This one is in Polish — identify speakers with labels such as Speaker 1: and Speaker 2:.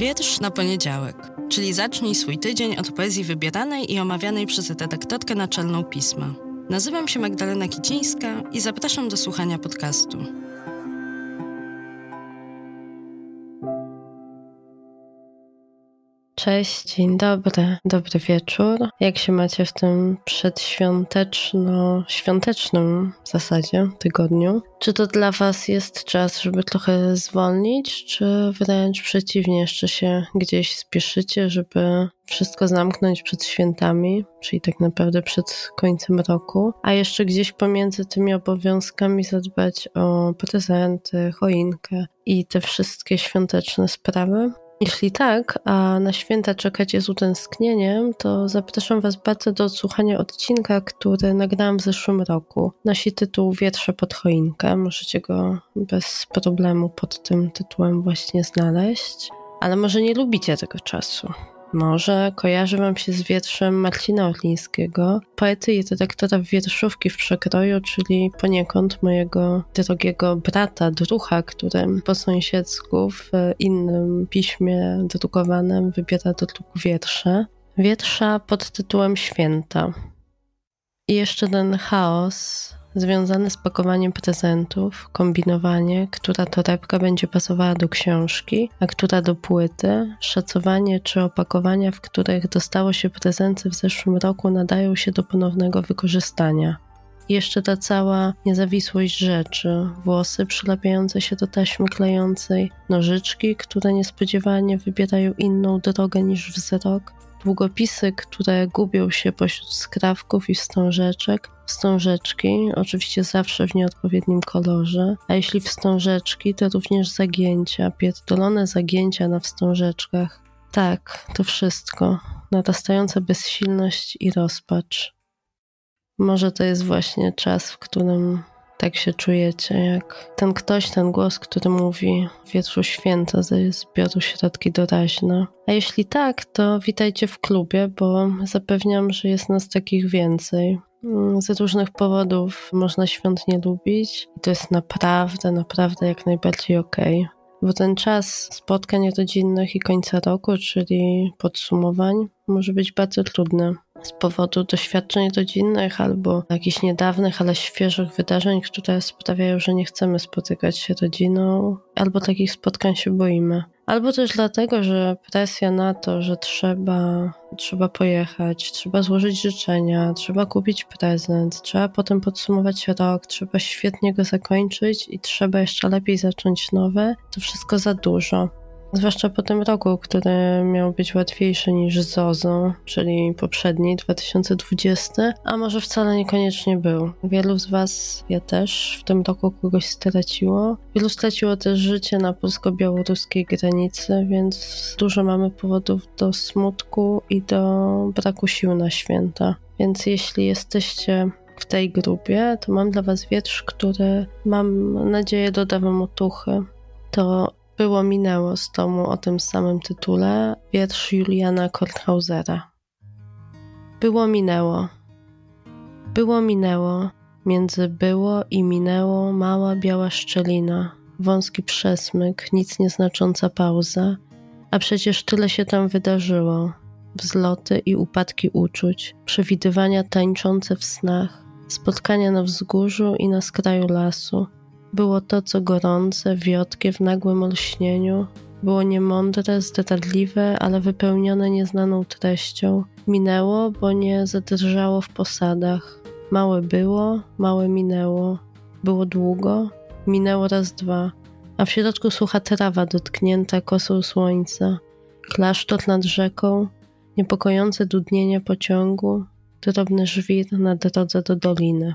Speaker 1: Wiersz na poniedziałek, czyli zacznij swój tydzień od poezji wybieranej i omawianej przez redaktorkę naczelną pisma. Nazywam się Magdalena Kicińska i zapraszam do słuchania podcastu.
Speaker 2: Cześć, dzień dobry, dobry wieczór. Jak się macie w tym przedświąteczno-świątecznym w zasadzie tygodniu? Czy to dla Was jest czas, żeby trochę zwolnić, czy wręcz przeciwnie, jeszcze się gdzieś spieszycie, żeby wszystko zamknąć przed świętami, czyli tak naprawdę przed końcem roku, a jeszcze gdzieś pomiędzy tymi obowiązkami zadbać o prezenty, choinkę i te wszystkie świąteczne sprawy? Jeśli tak, a na święta czekacie z utęsknieniem, to zapraszam Was bardzo do odsłuchania odcinka, który nagrałam w zeszłym roku. Nosi tytuł Wietrze pod choinkę. Możecie go bez problemu pod tym tytułem właśnie znaleźć. Ale może nie lubicie tego czasu. Może kojarzy wam się z wierszem Marcina Orlińskiego, poety i redaktora wierszówki w przekroju, czyli poniekąd mojego drogiego brata, drucha, którym po sąsiedzku w innym piśmie drukowanym wybiera do druku wiersze. Wiersza pod tytułem Święta. I jeszcze ten chaos związane z pakowaniem prezentów, kombinowanie, która torebka będzie pasowała do książki, a która do płyty, szacowanie czy opakowania, w których dostało się prezenty w zeszłym roku, nadają się do ponownego wykorzystania. Jeszcze ta cała niezawisłość rzeczy, włosy przylepiające się do taśmy klejącej, nożyczki, które niespodziewanie wybierają inną drogę niż wzrok, długopisy, które gubią się pośród skrawków i wstążeczek, wstążeczki, oczywiście zawsze w nieodpowiednim kolorze, a jeśli wstążeczki, to również zagięcia, pierdolone zagięcia na wstążeczkach. Tak, to wszystko, narastająca bezsilność i rozpacz. Może to jest właśnie czas, w którym tak się czujecie, jak ten ktoś, ten głos, który mówi wietrzu święta ze zbioru środki doraźne. A jeśli tak, to witajcie w klubie, bo zapewniam, że jest nas takich więcej. Mm, z różnych powodów można świąt nie lubić i to jest naprawdę, naprawdę jak najbardziej okej. Okay. Bo ten czas spotkań rodzinnych i końca roku, czyli podsumowań, może być bardzo trudny z powodu doświadczeń rodzinnych albo jakichś niedawnych, ale świeżych wydarzeń, które sprawiają, że nie chcemy spotykać się rodziną, albo takich spotkań się boimy. Albo też dlatego, że presja na to, że trzeba, trzeba pojechać, trzeba złożyć życzenia, trzeba kupić prezent, trzeba potem podsumować rok, trzeba świetnie go zakończyć i trzeba jeszcze lepiej zacząć nowe, to wszystko za dużo. Zwłaszcza po tym roku, który miał być łatwiejszy niż ZOZO, czyli poprzedni, 2020, a może wcale niekoniecznie był. Wielu z Was, ja też, w tym roku kogoś straciło. Wielu straciło też życie na polsko-białoruskiej granicy, więc dużo mamy powodów do smutku i do braku sił na święta. Więc jeśli jesteście w tej grupie, to mam dla Was wietrz, który mam nadzieję doda Wam otuchy. To było minęło z tomu o tym samym tytule, wiersz Juliana Korthausera. Było minęło. Było minęło. Między było i minęło mała biała szczelina, wąski przesmyk, nic nieznacząca pauza, a przecież tyle się tam wydarzyło. Wzloty i upadki uczuć, przewidywania tańczące w snach, spotkania na wzgórzu i na skraju lasu – było to, co gorące, wiotkie w nagłym olśnieniu, było niemądre, zdradliwe, ale wypełnione nieznaną treścią. Minęło, bo nie zadrżało w posadach. Małe było, małe minęło. Było długo, minęło raz dwa, a w środku sucha trawa dotknięta kosą słońca. Klasztor nad rzeką, niepokojące dudnienie pociągu, drobny żwir na drodze do doliny.